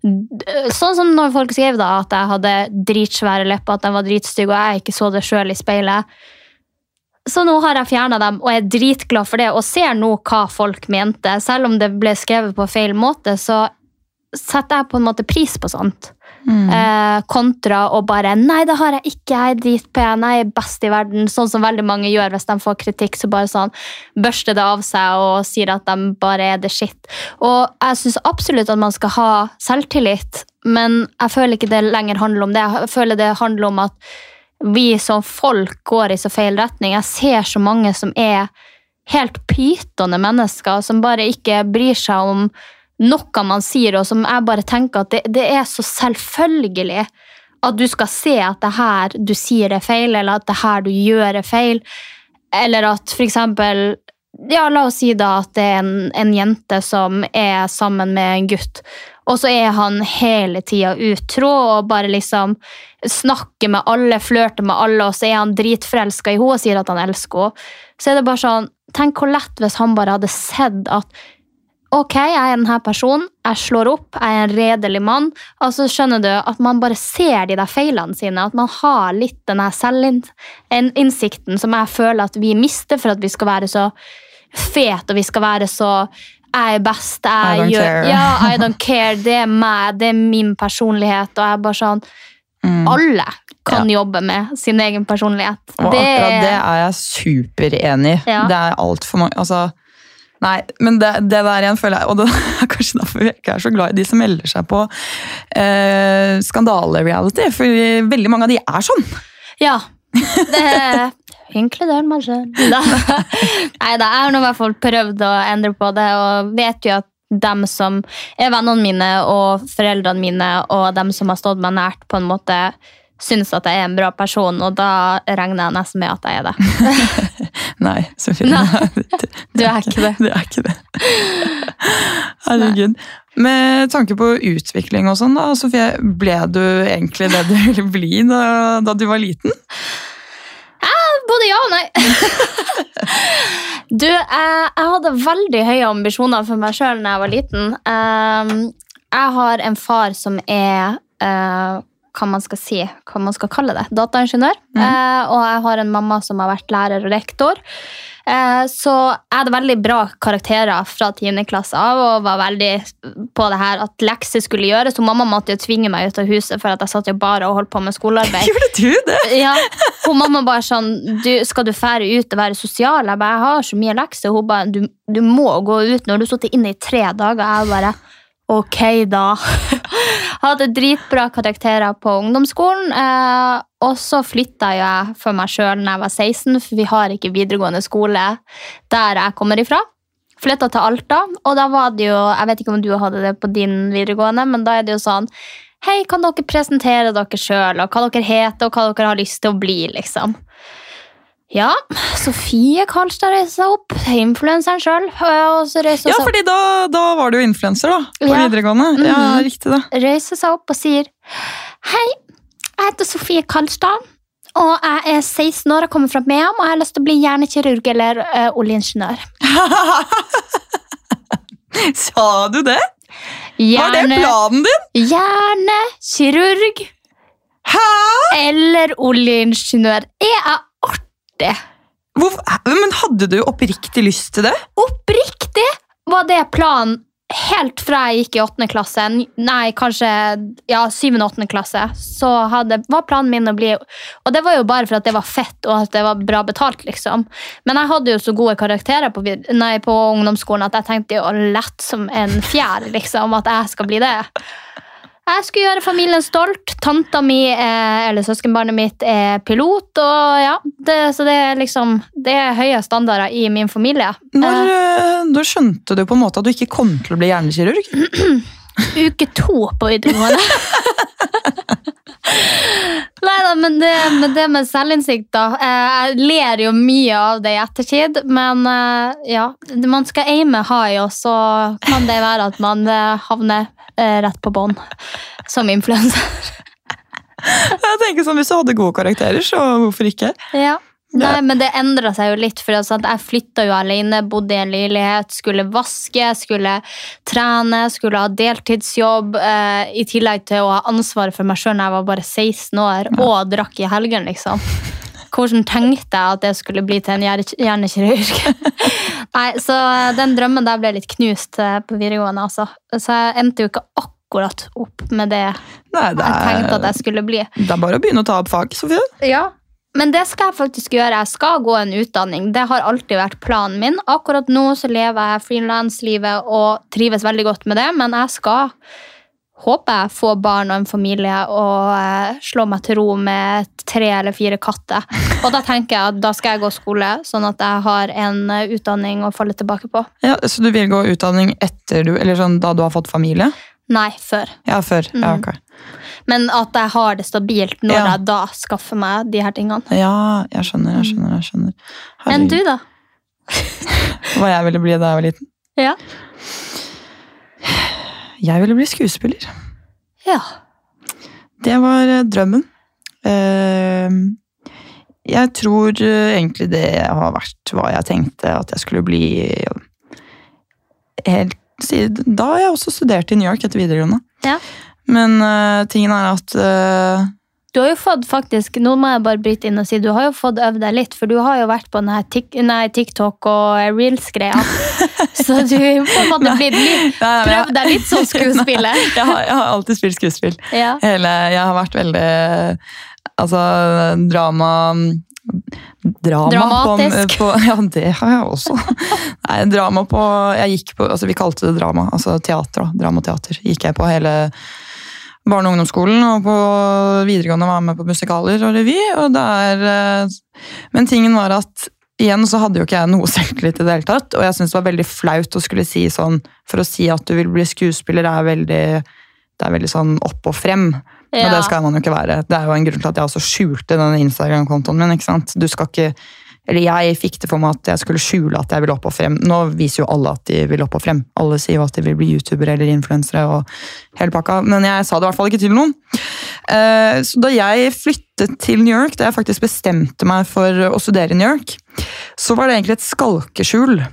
Sånn som når folk skrev da, at jeg hadde dritsvære lepper, at de var dritstygge, og jeg ikke så det sjøl i speilet. Så nå har jeg fjerna dem og er dritglad for det og ser nå hva folk mente. Selv om det ble skrevet på feil måte, så setter jeg på en måte pris på sånt. Mm. Eh, kontra å bare 'Nei, det har jeg ikke. Jeg er dritpen. Jeg er best i verden.' Sånn som veldig mange gjør hvis de får kritikk. Så bare sånn børster det av seg og sier at de bare er det shit. Og jeg syns absolutt at man skal ha selvtillit, men jeg føler ikke det lenger handler om det. Jeg føler det handler om at vi som folk går i så feil retning. Jeg ser så mange som er helt pytende mennesker, som bare ikke bryr seg om noe man sier, og som jeg bare tenker at det, det er så selvfølgelig at du skal se at det her du sier er feil, eller at det her du gjør er feil. Eller at for eksempel ja, La oss si da at det er en, en jente som er sammen med en gutt, og så er han hele tida utro og bare liksom snakker med alle, flørter med alle, og så er han dritforelska i henne og sier at han elsker henne. Så er det bare sånn Tenk hvor lett hvis han bare hadde sett at Ok, jeg er denne personen, jeg slår opp, jeg er en redelig mann. Altså, skjønner du at man bare ser de der feilene sine. At man har litt denne selvinnsikten som jeg føler at vi mister for at vi skal være så fete og vi skal være så jeg er best, jeg I don't gjør care. Ja, I don't care. Det er meg, det er min personlighet. Og jeg er bare sånn Mm. Alle kan jobbe med sin egen personlighet. Og akkurat det er jeg superenig i. Ja. Det er altfor mange altså, Nei, men det, det der igjen føler jeg Og det er kanskje derfor jeg ikke er så glad i de som melder seg på eh, skandale-reality. For veldig mange av de er sånn. Ja. Det Inkluder meg sjøl. Nei da, jeg har nå i hvert fall prøvd å endre på det, og vet jo at dem som er vennene mine og foreldrene mine, og dem som har stått meg nært, på en måte syns at jeg er en bra person, og da regner jeg nesten med at jeg er det. Nei, Sofie. Du er ikke det. Du er ikke det. Herregud. Med tanke på utvikling og sånn, da, Sofie, ble du egentlig det du ville bli da, da du var liten? Både ja og nei. du, jeg, jeg hadde veldig høye ambisjoner for meg sjøl da jeg var liten. Um, jeg har en far som er uh, hva man skal si, hva man skal kalle det, dataingeniør. Eh, og jeg har en mamma som har vært lærer og rektor. Eh, så jeg hadde veldig bra karakterer fra 10. klasse av og var veldig på det her at lekser skulle gjøres. Så mamma måtte jo tvinge meg ut av huset for at jeg satt jo bare og holdt på med skolearbeid. Gjorde du det? Ja, og mamma bare sånn du, Skal du fære ut og være sosial? Jeg bare, jeg har så mye lekser. Hun bare, du, du må gå ut når du har sittet inne i tre dager. Jeg bare, ok da. Hadde dritbra karakterer på ungdomsskolen. Eh, og så flytta jeg for meg sjøl da jeg var 16, for vi har ikke videregående skole der jeg kommer ifra. Flytta til Alta, og da var det jo Jeg vet ikke om du hadde det på din videregående, men da er det jo sånn Hei, kan dere presentere dere sjøl, og hva dere heter, og hva dere har lyst til å bli, liksom. Ja, Sofie Karlstad reiser seg opp, influenseren sjøl. Ja, fordi da, da var du jo influenser, da. På Ja. videregående. Ja, Mhm. riktig det. reiser seg opp og sier Hei, jeg heter Sofie Karlstad, og jeg er 16 år og kommer fra Mehamn, og jeg har lyst til å bli hjernekirurg eller ø, oljeingeniør. Sa du det? Var det planen din? Hjernekirurg Hæ? eller oljeingeniør. Er jeg Hvor, men hadde du oppriktig lyst til det? Oppriktig var det planen helt fra jeg gikk i åttende klasse. Nei, kanskje ja, syvende åttende klasse. Så hadde, var planen min å bli Og det var jo bare for at det var fett og at det var bra betalt, liksom. Men jeg hadde jo så gode karakterer på, nei, på ungdomsskolen at jeg tenkte jo lett som en fjær, liksom, at jeg skal bli det. Jeg skulle gjøre familien stolt. Tanta mi, er, eller søskenbarnet mitt, er pilot. Og ja, det, så det er liksom Det er høye standarder i min familie. Når, eh, når skjønte du på en måte at du ikke kom til å bli hjernekirurg? uke to på videregående. Nei da, men det, men det med selvinnsikt, da. eh, Jeg ler jo mye av det i ettertid, men eh, ja. Man skal aime high, og så kan det være at man eh, havner rett på bånn som influenser. Jeg tenker sånn, Hvis du hadde gode karakterer, så hvorfor ikke? Ja. Nei, men det endra seg jo litt, for altså jeg flytta jo alene, bodde i en leilighet, skulle vaske, skulle trene, skulle ha deltidsjobb, eh, i tillegg til å ha ansvaret for meg sjøl når jeg var bare 16 år, og drakk i helgen, liksom. Hvordan tenkte jeg at det skulle bli til en hjernekirurg? Nei, så den drømmen der ble litt knust eh, på videregående, altså. Så jeg endte jo ikke akkurat opp med det Nei, det jeg tenkte at er, jeg skulle bli. det er bare å begynne å ta opp fag, Sofie. Ja, men det skal jeg faktisk gjøre. Jeg skal gå en utdanning. Det har alltid vært planen min. Akkurat nå så lever jeg frilanslivet og trives veldig godt med det, men jeg skal, håper jeg, få barn og en familie og eh, slå meg til ro med tre eller fire katter. Og da tenker jeg at da skal jeg gå skole, sånn at jeg har en eh, utdanning å falle tilbake på. Ja, Så du vil gå utdanning etter du, eller sånn da du har fått familie? Nei, før. Ja, før. Ja, ok. Men at jeg har det stabilt når Ja. jeg da skaffer meg de her tingene. Ja, jeg skjønner, jeg skjønner. jeg skjønner. Enn du, da? Hva jeg ville bli da jeg var liten? Ja. Jeg ville bli skuespiller. Ja. Det var eh, drømmen. Eh, Jeg tror eh, egentlig det har vært hva jeg tenkte at jeg skulle bli helt siden Da jeg også studert i New York etter videregående. Ja. Men uh, tingen er at uh, Du har jo fått faktisk, nå må jeg bare bryte inn og si, du har jo fått øvd deg litt, for du har jo vært på denne tik, nei, TikTok og Reels-greia. Så du har på en måte blitt litt, prøvd deg litt som skuespiller. jeg, har, jeg har alltid spilt skuespill. Ja. Hele, jeg har vært veldig Altså, drama Drama Dramatisk. På, på, ja, det har jeg også. Nei, drama på Jeg gikk på altså Vi kalte det drama. Altså teater. da, Dramateater. Gikk jeg på hele barne- og ungdomsskolen, og på videregående var jeg med på musikaler og revy. og der, eh, Men tingen var at igjen så hadde jo ikke jeg noe selvtillit i det hele tatt, og jeg syntes det var veldig flaut å skulle si sånn For å si at du vil bli skuespiller, er veldig, det er veldig sånn opp og frem. Men det skal man jo ikke være. Det er jo en grunn til at jeg også skjulte den Instagram-kontoen min. ikke sant? Du skal ikke, eller Jeg fikk det for meg at jeg skulle skjule at jeg ville opp og frem. Nå viser jo alle at de vil opp og frem. Alle sier jo at de vil bli youtubere eller influensere. og hele pakka, Men jeg sa det i hvert fall ikke til noen. Eh, Så da jeg flyttet til New York, da jeg faktisk bestemte meg for å studere i New York, så var det egentlig et skalkeskjul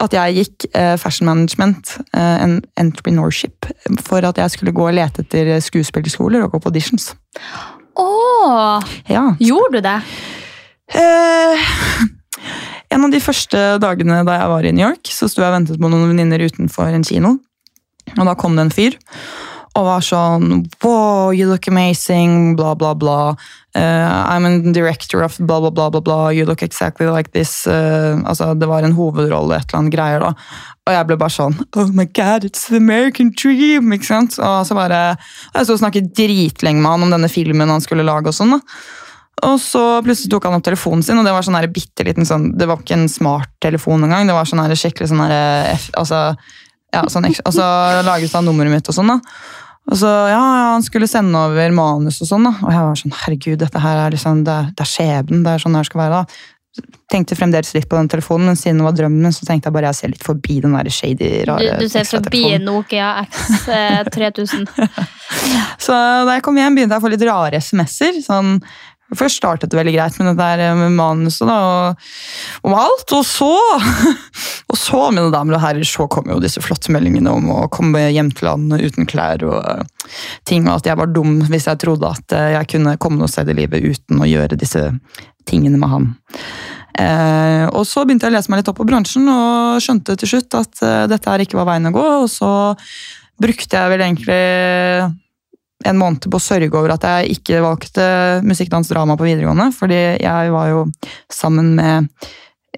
at jeg gikk eh, fashion management, eh, en entrepreneurship, for at jeg skulle gå og lete etter skuespillerskoler og gå på auditions. Åh, Ja. gjorde du det? Eh, en av de første dagene da jeg var i New York, så sto jeg og ventet på noen venninner utenfor en kino. Og da kom det en fyr og var sånn Wow, you look amazing, bla, bla, bla. Uh, I'm a director of bla, bla, bla, bla, bla. You look exactly like this. Uh, altså, det var en hovedrolle, et eller annet greier, da. Og jeg ble bare sånn Oh my god, it's the American dream! ikke sant? Og så bare, jeg sto og snakket dritlenge med han om denne filmen han skulle lage. og sånn da. Og så plutselig tok han opp telefonen sin, og det var sånn her bitte liten sånn Det var ikke en smarttelefon engang, det var sånn her skikkelig sånn her altså, ja, sånn, Og så laget han nummeret mitt og sånn, da. Og så, ja, Han skulle sende over manus og sånn, da. Og jeg var sånn Herregud, dette her er liksom, det, er- det er skjebnen. Det er sånn det skal være, da. Tenkte fremdeles litt på den telefonen, men siden det var drømmen min, så tenkte jeg bare jeg ser litt forbi den der shady, Du, rare du ser forbi. Nokia X eh, 3000. Så da jeg kom hjem, begynte jeg å få litt rare SMS-er. Sånn, først startet det veldig greit med det der med manuset da, og, om alt. Og så, og så, mine damer og herrer, så kom jo disse flotte meldingene om å komme hjem til han uten klær og eh, ting, og at jeg var dum hvis jeg trodde at eh, jeg kunne komme noe sted i livet uten å gjøre disse tingene med han. Eh, og så begynte jeg å lese meg litt opp på bransjen og skjønte til slutt at eh, dette her ikke var veien å gå. Og så brukte jeg vel egentlig en måned på å sørge over at jeg ikke valgte musikkdansdrama drama på videregående. Fordi jeg var jo sammen med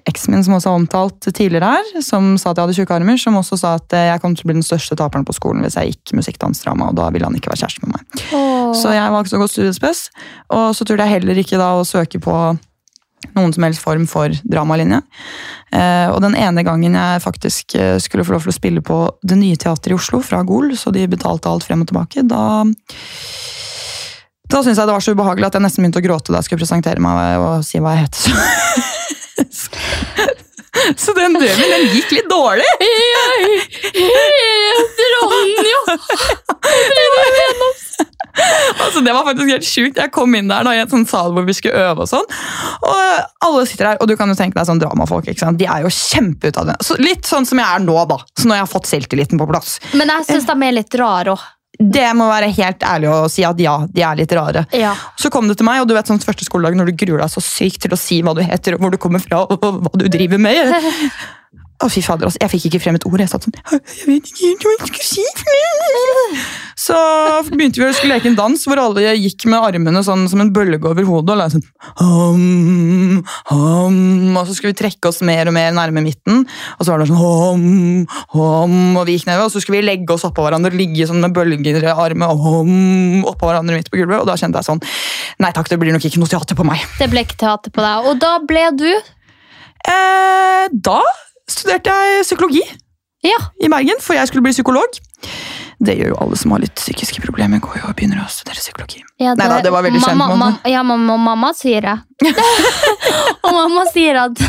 eksen min, som også er omtalt tidligere her, som sa at jeg hadde tjukke armer, som også sa at eh, jeg kom til å bli den største taperen på skolen hvis jeg gikk musikkdansdrama, og da ville han ikke være kjæreste med meg. Så jeg valgte å gå studiespes, og så turte jeg heller ikke da å søke på noen som helst form for dramalinje. Eh, og den ene gangen jeg faktisk eh, skulle få lov til å spille på Det Nye Teatret i Oslo fra Gol, så de betalte alt frem og tilbake, da da syntes jeg det var så ubehagelig at jeg nesten begynte å gråte da jeg skulle presentere meg og si hva jeg het. Så, den drømmen den gikk litt dårlig. Jeg heter Ronja! Altså, det var faktisk helt sjukt. Jeg kom inn der da, i en sånn sal hvor vi skulle øve. Og sånn. Og alle sitter her, og du kan jo tenke deg sånn dramafolk. ikke sant? De er jo kjempeutadvendte. Så litt sånn som jeg er nå, da. Så når jeg har fått selvtilliten på plass. Men jeg syns de er litt rare òg. Det må være helt ærlig å si at ja, de er litt rare. Ja. Så kom du til meg, og du vet sånn første skoledag når du gruer deg så sykt til å si hva du heter, og hvor du kommer fra, og hva du driver med. Å, fy fader, altså. Jeg fikk ikke frem et ord. Jeg satt sånn Jeg vet ikke hva jeg skal si. Så begynte vi å skulle leke en dans hvor alle gikk med armene sånn som en bølge over hodet. Og la sånn hum, hum, Og så skulle vi trekke oss mer og mer nærme midten. Og så var det sånn hum, hum, Og vi gikk nedover, og så skulle vi legge oss oppå hverandre. Ligge sånn med bølger i armen og hum, oppå hverandre midt på gulvet. Og da kjente jeg sånn Nei takk, det blir nok ikke noe teater på meg. Det ble ikke teater på deg. Og da ble du Eh, da studerte jeg psykologi Ja. i Bergen, for jeg skulle bli psykolog. Det gjør jo alle som har litt psykiske problemer. går jo og begynner å studere psykologi. Ja, Neida, det var veldig kjent, mamma, mamma. mamma. Ja, mamma, mamma sier det. og mamma sier at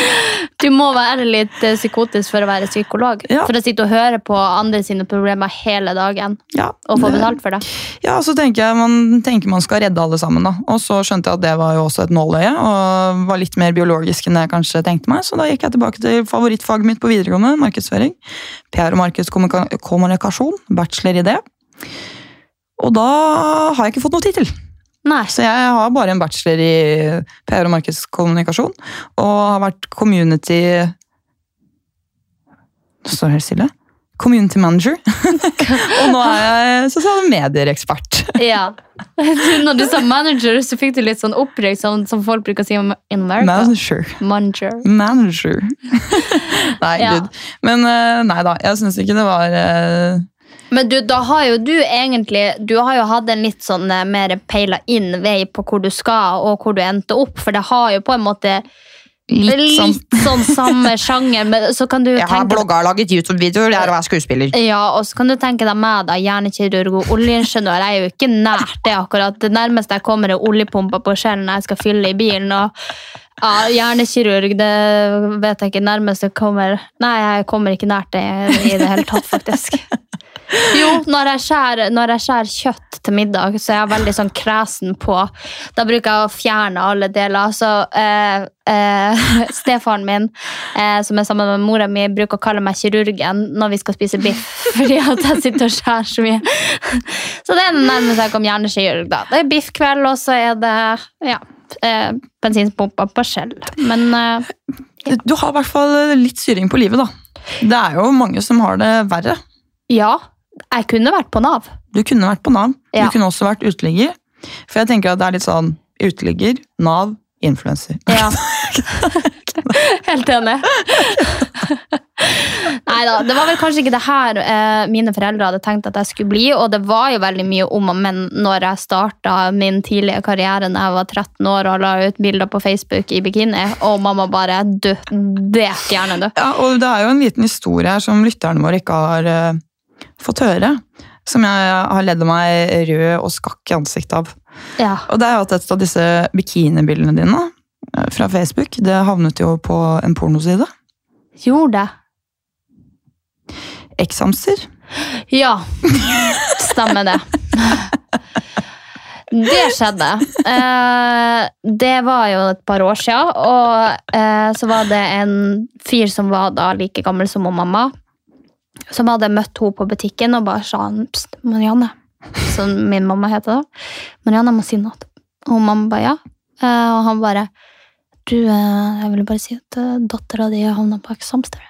du må være litt eh, psykotisk for å være psykolog. Ja. For å sitte og høre på andre sine problemer hele dagen Ja, og få betalt for det. Ja, så tenker jeg man tenker man skal redde alle sammen, da. Og så skjønte jeg at det var jo også et nåløye, og var litt mer biologisk enn jeg kanskje tenkte meg. Så da gikk jeg tilbake til favorittfaget mitt på videregående, markedsføring. PR og markedskommunikasjon, bachelor i det. Og da har jeg ikke fått noe tittel. Nei. Så jeg har bare en bachelor i PR og markedskommunikasjon, og har vært community Det står helt stille. Community manager. og nå er jeg sosiale medier-ekspert. Ja. Når du sa manager, så fikk du litt sånn opprykk, sånn som folk bruker å si om in America. Manager. Manager. Manager. nei, Ja. gud. Men eh, nei da, jeg syns ikke det var eh, Men du, da har jo du egentlig Du har jo hatt en litt sånn eh, mer peila inn vei på hvor du skal, og hvor du endte opp, for det har jo på en måte litt sånn litt sånn samme sjanger, men så kan du Jeg har tenke blogga og laget YouTube-videoer, det er å være skuespiller. Ja, og så kan du tenke deg meg, da, hjernekirurg og oljeingeniør. Jeg er jo ikke nært det, akkurat. Det nærmeste jeg kommer, er oljepumpa på skjellen jeg skal fylle i bilen. og ja, Hjernekirurg, det vet jeg ikke. Nærmest jeg kommer Nei, jeg kommer ikke nært det i det hele tatt, faktisk. Jo, når jeg, skjærer, når jeg skjærer kjøtt til middag, så er jeg veldig sånn kresen på Da bruker jeg å fjerne alle deler. Så eh, eh, stefaren min, eh, som er sammen med mora mi, bruker å kalle meg kirurgen når vi skal spise biff. Fordi at jeg sitter og skjærer så mye. Så det er nærmest jeg kom hjernekirurg. da. Det er biffkveld, og så er det ja, eh, bensinpumpa på skjell. Men eh, Du har i hvert fall litt styring på livet, da. Det er jo mange som har det verre. ja, jeg kunne vært på Nav. Du kunne vært på Nav. Ja. Du kunne også vært uteligger. For jeg tenker at det er litt sånn uteligger, Nav, influenser. Ja. Helt enig. Nei da, det var vel kanskje ikke det her eh, mine foreldre hadde tenkt at jeg skulle bli, og det var jo veldig mye om og men når jeg starta min tidlige karriere da jeg var 13 år og la ut bilder på Facebook i bikini, og mamma bare Du, det gjerne, du. Ja, og det er jo en liten historie her som lytterne våre ikke har eh, fått høre. Som jeg har ledd meg rød og skakk i ansiktet av. Ja. Og det er jo at et av disse bikinibildene dine eh, fra Facebook, det havnet jo på en pornoside. Gjorde det. X-hamster. Ja, stemmer det. Det skjedde. Eh, det var jo et par år siden, og eh, så var det en fyr som var da like gammel som mamma, som hadde møtt henne på butikken og bare sa Pst, Marianne, som min mamma heter da. Marianne, må si noe. Og mamma bare ja. Eh, og han bare Du, eh, jeg ville bare si at uh, dattera di havna på eksamensstedet.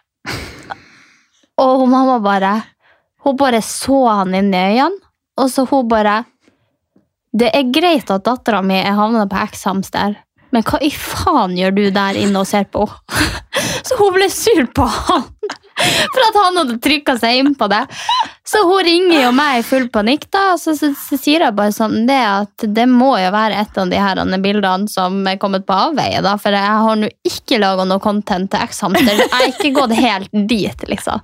og mamma bare Hun bare så han inn i øynene, og så hun bare Det er greit at dattera mi er havna på eksamensstedet, men hva i faen gjør du der inne og ser på henne? så hun ble sur på han for at han hadde trykka seg inn på det. Så hun ringer jo meg i full panikk, da, og så, så, så sier jeg bare sånn det at det må jo være et av de her bildene som er kommet på avveie, da, for jeg har nå ikke laga noe content til X-Hamster. Jeg har ikke gått helt dit, liksom.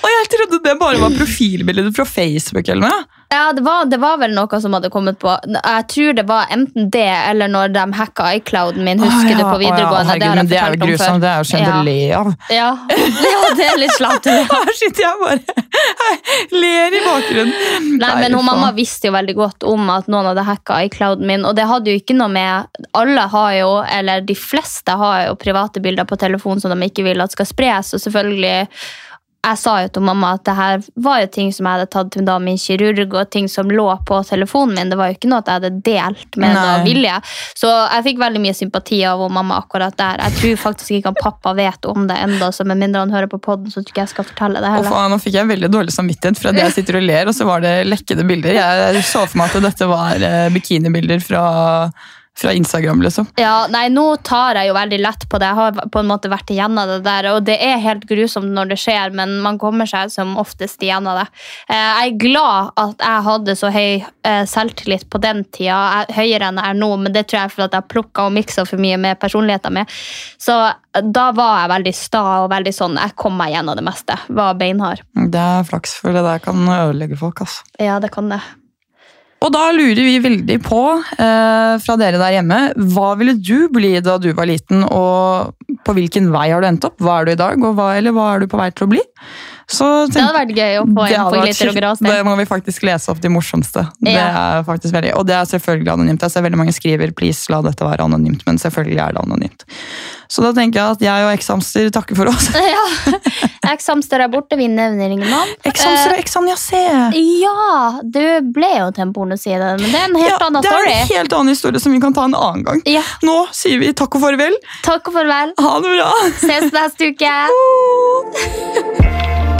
Og jeg trodde det bare var profilbildet fra Facebook eller noe. Ja, det var, det var vel noe som hadde kommet på. Jeg tror det var enten det, eller når de hacka iClouden min. Husker ja, du på å, ja, videregående? herregud, men det er jo grusomt. Det er jo kjent å le av. Ja. ja, det er litt slapt. Her sitter jeg bare ler i bakgrunnen. Nei, men hun mamma visste jo veldig godt om at noen hadde hacka iClouden min, og det hadde jo ikke noe med Alle har jo, eller de fleste har jo private bilder på telefonen som de ikke vil at skal spres, og selvfølgelig jeg sa jo til mamma at det her var jo ting som jeg hadde tatt til da min kirurg, og ting som lå på telefonen min. Det var jo ikke noe at jeg hadde delt med Nei. noe vilje. Så jeg fikk veldig mye sympati av mamma akkurat der. Jeg tror faktisk ikke at pappa vet om det ennå, så med mindre han hører på podden, så tror ikke jeg skal fortelle det heller. faen, nå fikk jeg veldig dårlig samvittighet fra det jeg sitter og ler, og så var det lekkede bilder. Jeg så for meg at dette var eh, bikinibilder fra, fra Instagram, liksom. Ja, nei, Nå tar jeg jo veldig lett på det. Jeg har på en måte vært igjennom det der, og det er helt grusomt når det skjer, men man kommer seg som oftest igjennom det. Eh, Jeg er glad at jeg hadde så høy eh, selvtillit på den tida, høyere enn jeg er nå, men det tror jeg er fordi jeg plukka og miksa for mye med personligheten min. Så eh, da var jeg veldig sta og veldig sånn Jeg kom meg gjennom det meste. Var beinhard. Det er flaks, for det der kan ødelegge folk. altså. Ja, det kan det. Og da lurer vi veldig på, eh, fra dere der hjemme, hva ville du bli da du var liten, og på hvilken vei har du endt opp? Hva er du i dag, og hva, eller hva er du på vei til å bli? Så Det hadde vært gøy å få en på glitter og grås. Det må vi faktisk lese opp de morsomste. Det er faktisk veldig, og det er selvfølgelig anonymt. Jeg ser veldig mange skriver 'please, la dette være anonymt', men selvfølgelig er det anonymt. Så da tenker jeg at jeg og X-Hamster takker for oss. ja. Eks-hamster er borte, vi nevner ingen navn. X-Hamster og X-Anjasé. Ja, du ble jo til en pornoside, men det er en helt Ja, annen det er en helt annen historie som vi kan ta en annen gang. Ja, Nå sier vi takk og farvel. takk og farvel. Ha det bra! Ses neste uke. Moderne